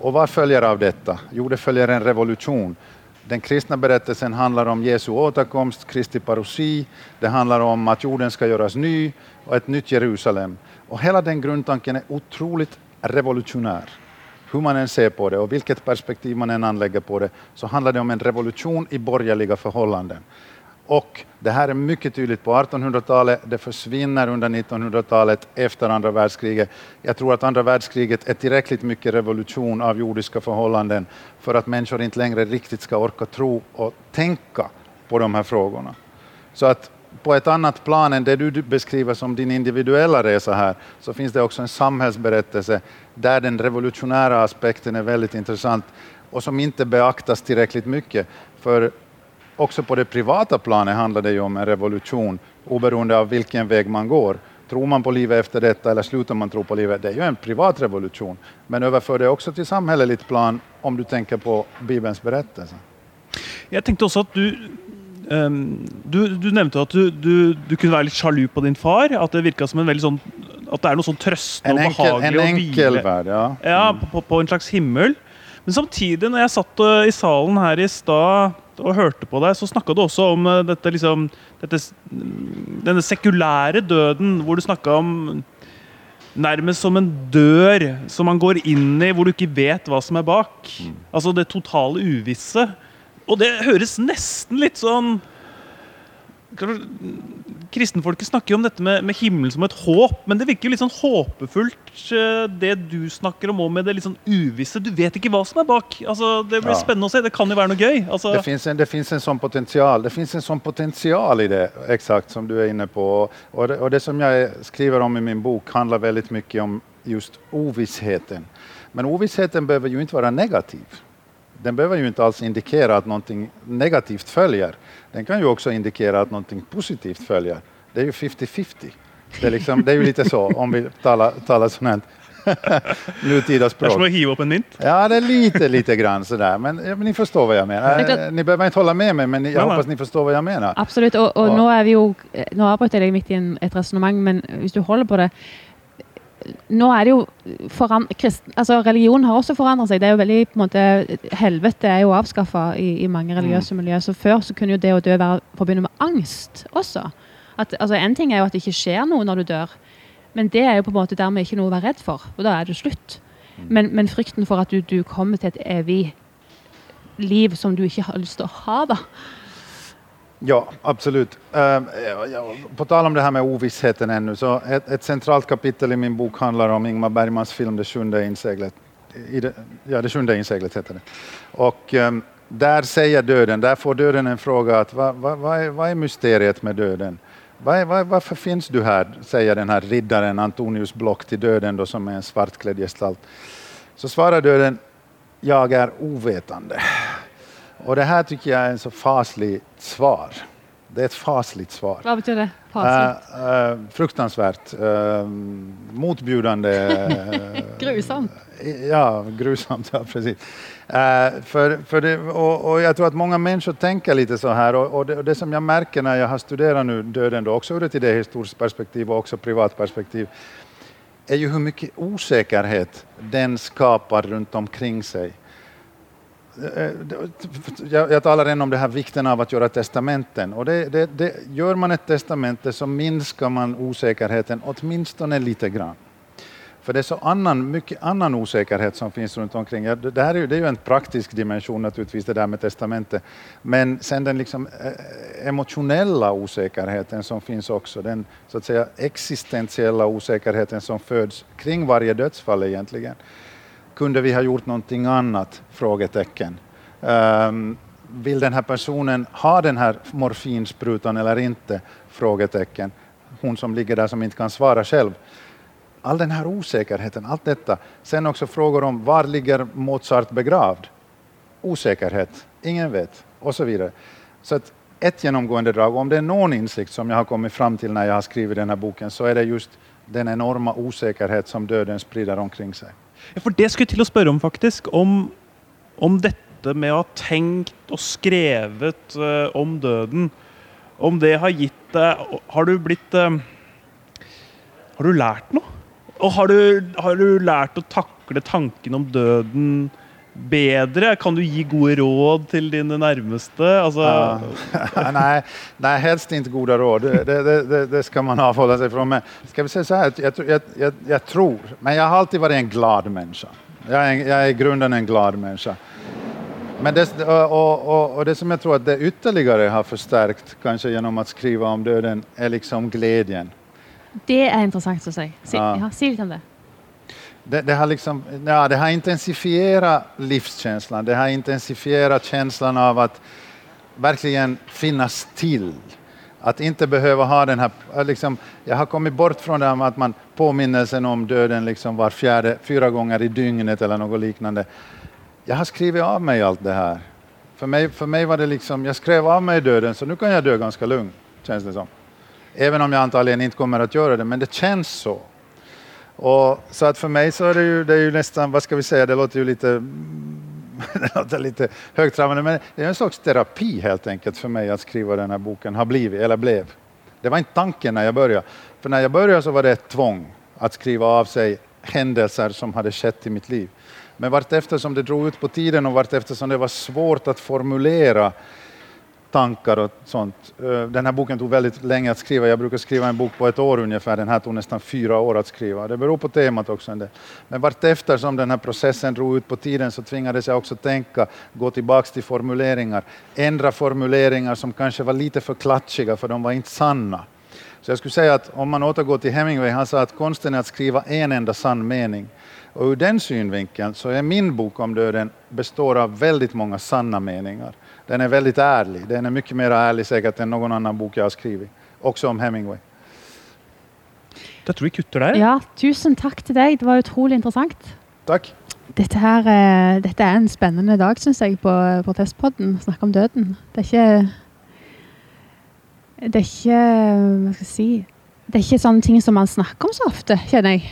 Og hva følger av dette? Jo, det følger en revolution. Den kristna berättelsen handlar om Jesu återkomst, Kristi parousi. Det handlar om att jorden ska göras ny och ett nytt Jerusalem. Och hela den grundtanken är otroligt revolutionär. Hur man än ser på det och vilket perspektiv man än anlägger på det så handlar det om en revolution i borgerliga förhållanden. Och det här är mycket tydligt på 1800-talet, det försvinner under 1900-talet efter andra världskriget. Jag tror att andra världskriget är tillräckligt mycket revolution av jordiska förhållanden för att människor inte längre riktigt ska orka tro och tänka på de här frågorna. Så att på ett annat plan än det du beskriver som din individuella resa här, så finns det också en samhällsberättelse där den revolutionära aspekten är väldigt intressant och som inte beaktas tillräckligt mycket. För också på det private planet handler det jo om en revolusjon, oberoende av hvilken vei man går. Tror man på livet efter dette, eller slutter man tro på livet? Det er jo en privat revolusjon. Men overfør det også til samhälleligt plan om du tenker på Bibelens berettelse. Jeg tenkte også at du um, du, du nevnte at du, du, du kunne være litt sjalu på din far. At det virka som en veldig sånn At det er noe sånn trøstende En og behagelig en å hvile. ja. ja, på, på en slags himmel. Men samtidig, når jeg satt uh, i salen her i stad og hørte på deg, så snakka du også om uh, dette liksom dette, Denne sekulære døden, hvor du snakka om Nærmest som en dør som man går inn i, hvor du ikke vet hva som er bak. Altså det totale uvisse. Og det høres nesten litt sånn Kristenfolket snakker jo om dette med, med himmelen som et håp, men det virker jo litt sånn håpefullt, eh, det du snakker om, òg, med det litt sånn uvisse. Du vet ikke hva som er bak. Altså, det blir Ja. spennende å se. Det kan jo være noe gøy. Altså, Det fins en, sånn en sånn potensial Det en sånn potensial i det, eksakt, som du er inne på. Og det, og det som jeg skriver om i min bok handler veldig mye om just ovissheten. Men ovissheten behøver jo ikke være negativ. Den behöver ju inte alls indikera att någonting negativt följer. Den kan ju också indikera att någonting positivt följer. Det är ju 50-50. Det är, liksom, det är ju lite så, om vi talar, talar sånt [laughs] nutida språk. det er som å hive opp en mynt. Ja, det är lite, lite grann sådär. Men, ja, men ni förstår vad jag menar. Är. Eh, Ni behöver inte hålla med mig, men jag nej. hoppas ni förstår vad jag menar. Absolutt. Og, och, och. nå er vi jo Nå avbryter jeg deg midt i en, et resonnement, men hvis du holder på det Nå er det jo foran, kristen, altså Religion har også forandret seg. Det er jo veldig på en måte Helvete er jo avskaffa i, i mange religiøse miljøer. Så før så kunne jo det å dø være forbundet med angst også. At, altså En ting er jo at det ikke skjer noe når du dør, men det er jo på en måte dermed ikke noe å være redd for. Og da er det slutt. Men, men frykten for at du, du kommer til et evig liv som du ikke har lyst til å ha, da. Ja, absolut. Eh, ja, ja, på tal om det her med ovissheten ennå, så et, et, centralt kapittel i min bok handler om Ingmar Bergmans film Det sjunde inseglet. Det, ja, Det sjunde inseglet heter det. Og um, där sier døden, der får döden en fråga at vad, hva, hva, er, hva er, mysteriet med döden? Vad finnes du her, säger den här riddaren Antonius Block til döden då, som er en svartkledd gestalt. Så svarar döden, 'Jeg er ovetande. Och det här tycker jag är en så fasligt svar. Det är ett fasligt svar. Hva betyr det? Fasligt. Uh, eh, fruktansvärt. eh, motbjudande. eh, [laughs] Grusomt. Ja, grusomt. Ja, precis. För, för det, och, och jag tror att många människor tänker lite så här. Och, och, det, och det som jag märker när jag har studerat nu döden, då, också ur ett idéhistoriskt perspektiv och också privat perspektiv, är ju hur mycket osäkerhet den skapar runt omkring sig. Eh, Jag, jag talar än om det här vikten av att göra testamenten. Och det, det, det, gör man ett testamente så minskar man osäkerheten åtminstone lite grann. För det är så annan, mycket annan osäkerhet som finns runt omkring. Det här är ju, det är ju en praktisk dimension naturligtvis, det där med testamente. Men sen den liksom, eh, emotionella osäkerheten som finns också, den så att säga existentiella osäkerheten som föds kring varje dödsfall egentligen. Kunde vi ha gjort någonting annat? Frågetecken. Um, vill den här personen ha den här morfinsprutan eller inte? Frågetecken. Hon som ligger där som inte kan svara själv. All den här osäkerheten, allt detta. Sen också frågor om var ligger Mozart begravd? Osäkerhet, ingen vet och så vidare. Så att ett genomgående drag, om det är någon insikt som jag har kommit fram till när jag har skrivit den här boken, så är det just den enorma osäkerhet som döden sprider omkring sig. For det skulle jeg til å spørre om, faktisk. Om, om dette med å ha tenkt og skrevet uh, om døden. Om det har gitt deg Har du blitt uh, Har du lært noe? Og har du, har du lært å takle tanken om døden bedre? Kan du gi gode råd til dine nærmeste? Altså, Ja. [laughs] nej, nej, helst ikke gode råd. Det, det, det, det skal man avholde seg fra. Men skal vi si så her, jeg, jeg, jeg, jag tror, men jeg har alltid vært en glad menneske. Jeg, jeg er i grunnen en glad menneske. Men det, og, og, og, det som jeg tror at det ytterligere har forsterket kanskje gjennom å skrive om døden, er liksom gleden. Det er interessant å si. Si, Ja. ja, si litt om det. Det, det, har liksom, ja, det har intensifierat livskänslan. Det har intensifierat känslan av att verkligen finnas till. Att inte behöva ha den här... äh, Liksom, jag har kommit bort från det här med att man påminnelsen om döden liksom var fjärde, fyra gånger i dygnet eller något liknande. Jag har skrivit av mig allt det här. För mig, för mig var det liksom, jag skrev av mig döden så nu kan jag dö ganska lugnt, känns det som. Även om jag antagligen inte kommer att göra det, men det känns så. Och, så att för mig så är det ju, det är ju nästan, vad ska vi säga, det låter ju lite, [laughs] det låter lite högtravande, men det är en slags terapi helt enkelt för mig att skriva den här boken, har blivit, eller blev. Det var inte tanken när jag började. För när jag började så var det ett tvång att skriva av sig händelser som hade skett i mitt liv. Men vartefter som det drog ut på tiden och vartefter som det var svårt att formulera tankar och sånt. Eh, Den här boken tog väldigt länge att skriva. Jag brukar skriva en bok på ett år ungefär. Den här tog nästan fyra år att skriva. Det beror på temat också. Men vartefter som den här processen drog ut på tiden så tvingades jag också tänka, gå tillbaks till formuleringar, ändra formuleringar som kanske var lite för klatschiga för de var inte sanna. Så jag skulle säga att om man återgår till Hemingway, han sa att konsten är att skriva en enda sann mening. Och ur den synvinkeln så är min bok om döden består av väldigt många sanna meningar. Den är väldigt ärlig. Den är mycket mer ärlig säkert än någon annan bok jag har skrivit. Också om Hemingway. Da tror vi kutter der. Ja, tusen takk til deg. Det var utrolig interessant. Takk. Dette, her, eh, dette er en spennende dag, syns jeg, på Protestpodden. Snakke om døden. Det er ikke Det er ikke Hva skal jeg si Det er ikke sånne ting som man snakker om så ofte, kjenner jeg.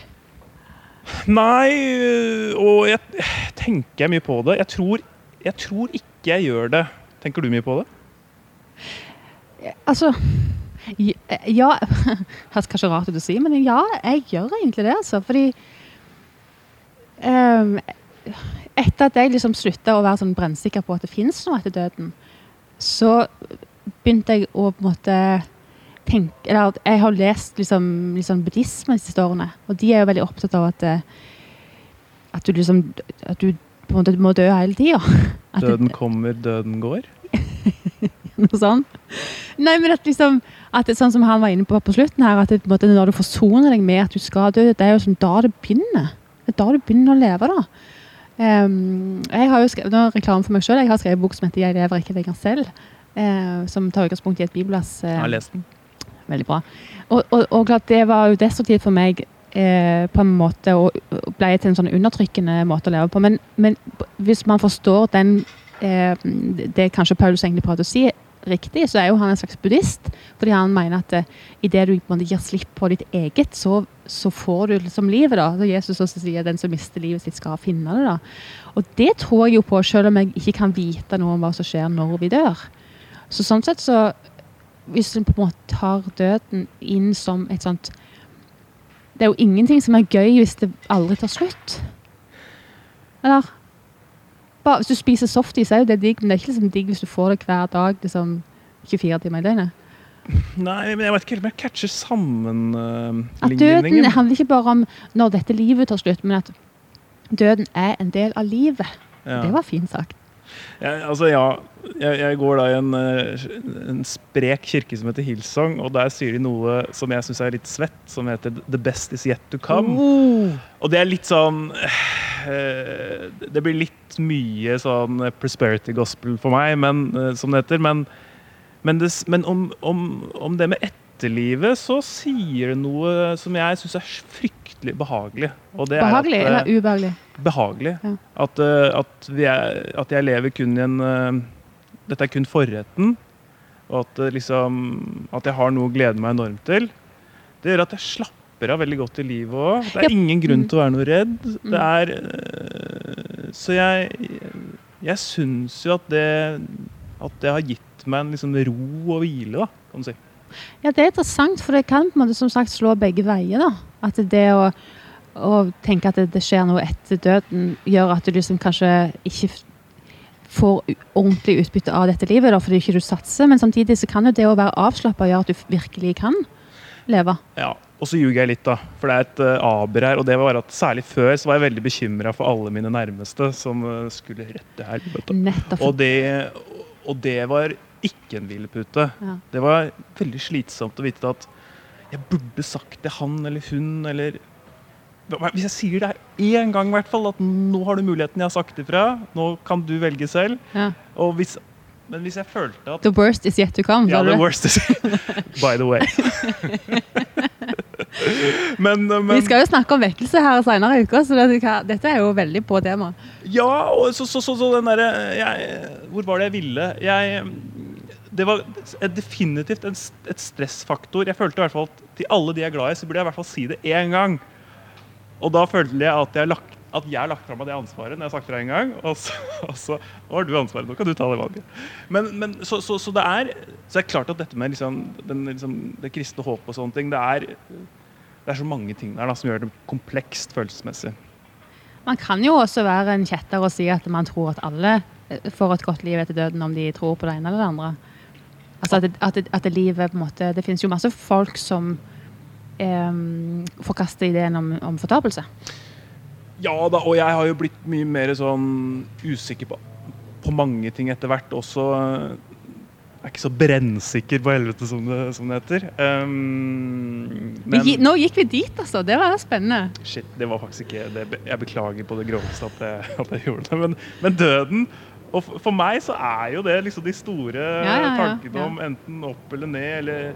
Nei, og jeg tenker mye på det. Jeg tror, jeg tror ikke jeg gjør det. Tenker du mye på det? Altså Ja [laughs] Høres kanskje rart å si, men ja, jeg gjør egentlig det, altså. Fordi um, Etter at jeg liksom slutta å være sånn brennsikker på at det fins noe etter døden, så begynte jeg å på en måte tenke Eller at jeg har lest liksom, liksom buddhismen de siste årene, og de er jo veldig opptatt av at eh, at du liksom At du på en måte må dø hele tida. [laughs] Døden kommer, døden går. [laughs] Noe sånt. Nei, men at liksom at det, Sånn som han var inne på på slutten her, at det, på en måte, når du forsoner deg med at du skal dø, det er jo sånn da det begynner. Det er da du begynner å leve, da. Um, jeg har jo skrevet, nå reklame for meg selv, jeg har skrevet en bok som heter 'Jeg lever ikke lenger selv'. uh, som tar utgangspunkt i et bibelvers. Uh, Jeg har lest den. Veldig bra. Og, og, og klart, det var jo destruktivt for meg eh, på en måte og ble til en sånn undertrykkende måte å leve på. Men, men hvis man forstår den eh, det kanskje Paulus egentlig prøvde å si riktig, så er jo han en slags buddhist. Fordi han mener at eh, idet du på en måte gir slipp på ditt eget, så, så får du liksom livet. da. Så Jesus også sier den som mister livet sitt, skal finne det. da. Og det tror jeg jo på, selv om jeg ikke kan vite noe om hva som skjer når vi dør. Så sånn sett så Hvis en på en måte tar døden inn som et sånt Det er jo ingenting som er gøy hvis det aldri tar slutt. Eller? Bare, hvis du spiser softis, er jo det digg, men det er ikke liksom digg hvis du får det hver dag liksom 24 timer i døgnet. Nei, men jeg vet ikke helt om jeg catcher At døden sammenligningen. handler ikke bare om når dette livet tar slutt, men at døden er en del av livet. Ja. Det var fint sagt. Jeg, altså, ja. Jeg, jeg går da i en, eh, en sprek kirke som heter Hillsong, og der sier de noe som jeg syns er litt svett, som heter 'The best is yet to come'. Oh. Og det er litt sånn eh, Det blir litt mye sånn prosperity gospel for meg, men, eh, som det heter. Men, men, det, men om, om, om det med etterlivet, så sier det noe som jeg syns er fryktelig behagelig. Og det Behagelig er at, eh, eller ubehagelig? behagelig. Ja. At, eh, at, vi er, at jeg lever kun i en eh, Dette er kun forretten. Og at, liksom, at jeg har noe å glede meg enormt til. Det gjør at jeg slapper av veldig godt i livet òg. Det er Ja. ingen grunn til å være noe redd. Mm. Det er eh, Så jeg Jeg syns jo at det At det har gitt meg en liksom ro og hvile, da, kan du si. Ja, det er interessant, for det kan på en måte som sagt slå begge veier. da. At det å, å tenke at det, det skjer noe etter døden, gjør at du liksom kanskje ikke får ordentlig utbytte av dette livet, da, fordi ikke du satser. Men samtidig så kan jo det å være avslappa gjøre at du virkelig kan leve. Ja, og så ljuger jeg litt, da. For det er et uh, aber her. Og det var at særlig før så var jeg veldig bekymra for alle mine nærmeste som uh, skulle rett til helvete. Og det, og det var ikke en hvilepute. Ja. Det var veldig slitsomt å vite at jeg burde sagt til han eller hun eller Hvis jeg sier det her én gang, i hvert fall, at nå har du muligheten, jeg har sagt ifra, nå kan du velge selv. Ja. Og hvis, men hvis jeg følte at The worst is yet to come. ja, the det? worst is [laughs] By the way. [laughs] men, men Vi skal jo snakke om vekkelse her senere i uka, så det, dette er jo veldig på tema. Ja, og så, så, så, så den derre Hvor var det jeg ville? Jeg Det var definitivt en, et stressfaktor. Jeg følte i hvert fall at til alle de jeg er glad i, så burde jeg i hvert fall si det én gang. Og da følte jeg at jeg lagt, at jeg har lagt fra meg det ansvaret når jeg har sagt det en gang. Og så, [laughs] og så har du ansvaret, nå kan du ta det valget. Men, men så, så, så det er så det er klart at dette med liksom, den, liksom, det kristne håpet og sånne ting, det er, det er så mange ting der da, som gjør det komplekst følelsesmessig. Man kan jo også være en kjetter og si at man tror at alle eh, får et godt liv etter døden om de tror på det ene eller det andre. Altså at, at, at det livet på en måte Det finnes jo masse folk som eh, forkaster ideen om, om fortapelse. Ja da, og jeg har jo blitt mye mer sånn usikker på, på mange ting etter hvert. Også jeg er ikke så brennsikker på helvete, som det, som det heter. Um, men, nå gikk vi dit, altså. Det var spennende. Shit, det var faktisk ikke det. Jeg beklager på det groveste at jeg, at jeg gjorde det. Men, men døden Og for, meg så er jo det liksom de store ja, ja, tankene om enten opp eller ned, eller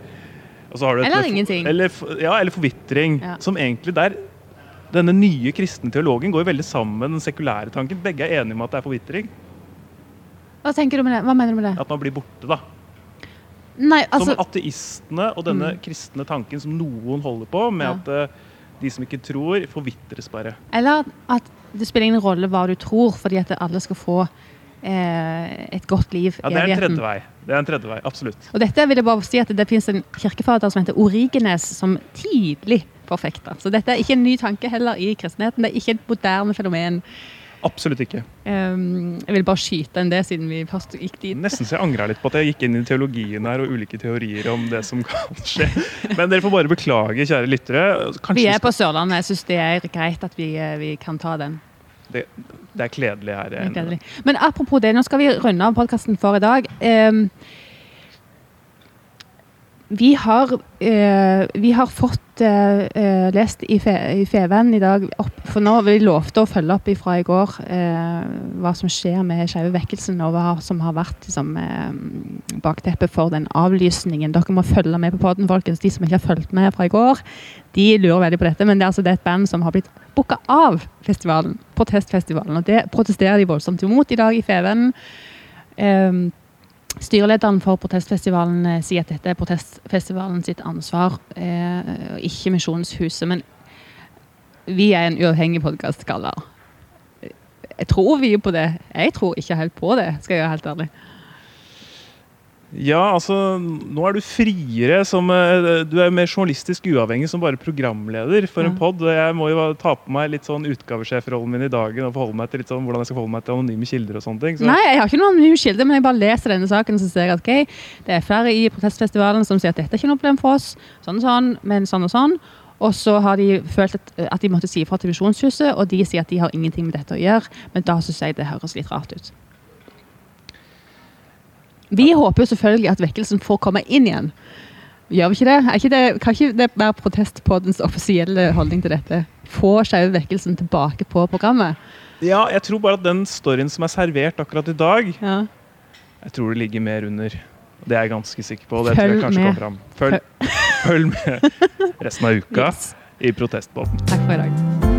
og så har du et Eller ingenting. Eller, ja, eller forvitring. Som egentlig der Denne nye kristne teologen går jo veldig sammen med den sekulære tanken. Begge er enige om at det er forvitring. Hva tenker du med det? Hva mener du med det? At man blir borte, da. Nei, altså som ateistene og denne Mm. kristne tanken som noen holder på, med at eh, de som ikke tror, forvitres bare. Eller at det spiller ingen rolle hva du tror, fordi at alle skal få et godt liv Ja, i Det er en tredje vei. Det er en tredje vei, Absolutt. Og dette vil jeg bare si at det finnes en kirkefader som heter Origenes, som tidlig forfekta. Så dette er ikke en ny tanke heller i kristenheten. Det er ikke et moderne fenomen. Absolutt ikke. Um, jeg vil bare skyte inn det, siden vi først gikk dit. Nesten så jeg angra litt på at jeg gikk inn i teologien her og ulike teorier om det som [laughs] kan skje. Men dere får bare beklage, kjære lyttere. Kanskje Vi er på Sørlandet. Jeg syns det er greit at vi, eh, vi kan ta den. det, det er kledelig her. Det er gledelig. Men apropos det, nå skal vi runde av podkasten for i dag. Um, vi har, eh, vi har fått eh, eh, lest i, fe, i Feven i dag opp, For nå vi lovte å følge opp ifra i går eh, hva som skjer med Skeive vekkelsen, og hva som har vært liksom, eh, bakteppet for den avlysningen. Dere må følge med på podden, folkens. De som ikke har fulgt med fra i går, de lurer veldig på dette. Men det er altså det er et band som har blitt booka av festivalen, protestfestivalen. Og det protesterer de voldsomt imot i dag i Feven. Eh, Styrelederen for protestfestivalen eh, sier at dette er protestfestivalen sitt ansvar, eh, ikke Misjonshuset. Men vi er en uavhengig podkast, Jeg tror vi på det. Jeg tror ikke helt på det, skal jeg være helt ærlig. Ja, altså, nå er du friere som eh, Du er mer journalistisk uavhengig som bare programleder for en Ja. pod. Jeg må jo ta på meg litt sånn utgavesjefrollen min i dagen og forholde meg til litt sånn, hvordan jeg skal forholde meg til anonyme kilder og sånne ting. Så, Nei, jeg har ikke noen anonyme kilder, men jeg bare leser denne saken så ser jeg at ok, det er flere i protestfestivalen som sier at dette er ikke noe problem for oss, sånn og sånn, men sånn og sånn. Og så har de følt at, at de måtte si ifra til Visjonshuset, og de sier at de har ingenting med dette å gjøre. Men da syns jeg det høres litt rart ut. Vi håper jo selvfølgelig at vekkelsen får komme inn igjen. Gjør vi ikke det? Ikke det kan ikke det være protestpoddens offisielle holdning til dette? Få Skeive vekkelsen tilbake på programmet? ja, jeg tror bare at den storyen som er servert akkurat i dag, Ja. jeg tror det ligger mer under. Det er jeg ganske sikker på. Det Følg tror Følg jeg kanskje med. fram. Følg, [laughs] følg med resten av uka Yes. i protestbåten. Takk for i dag.